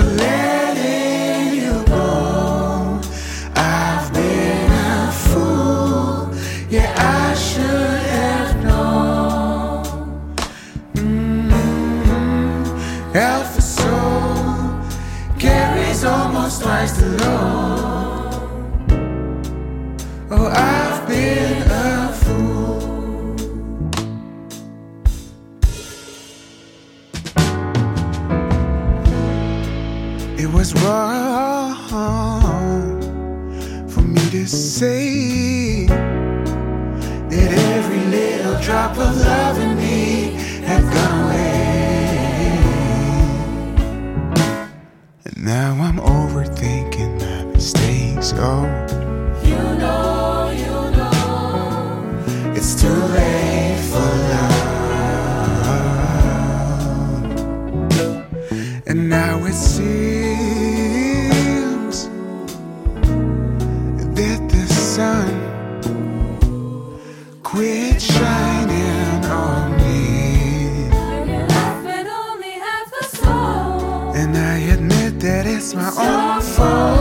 for letting you go. I've been a fool, yeah, I should have known. Mm-hmm. Soul carries almost twice the load. Oh, I It was wrong for me to say that every little drop of love in me had gone away. And now I'm overthinking my mistakes. Oh. that it's my own fault.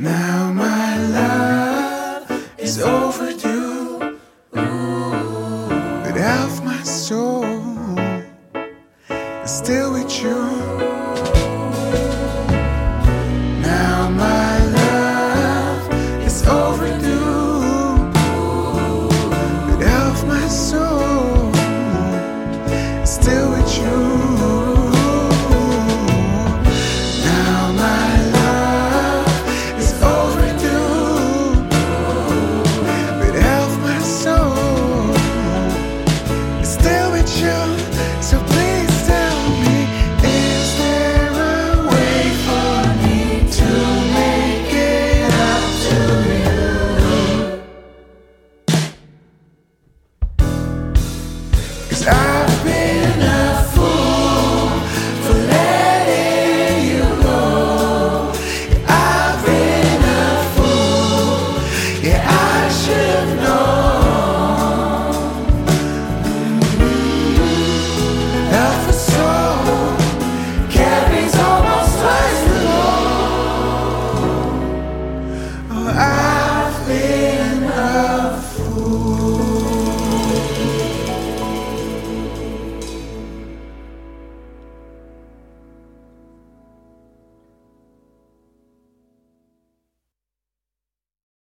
Now my love is overdue. But half my soul is still with you.